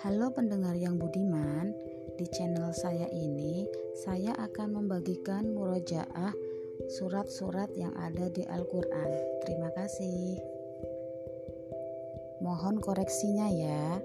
Halo pendengar yang budiman, di channel saya ini saya akan membagikan murojaah surat-surat yang ada di Al-Quran. Terima kasih. Mohon koreksinya ya.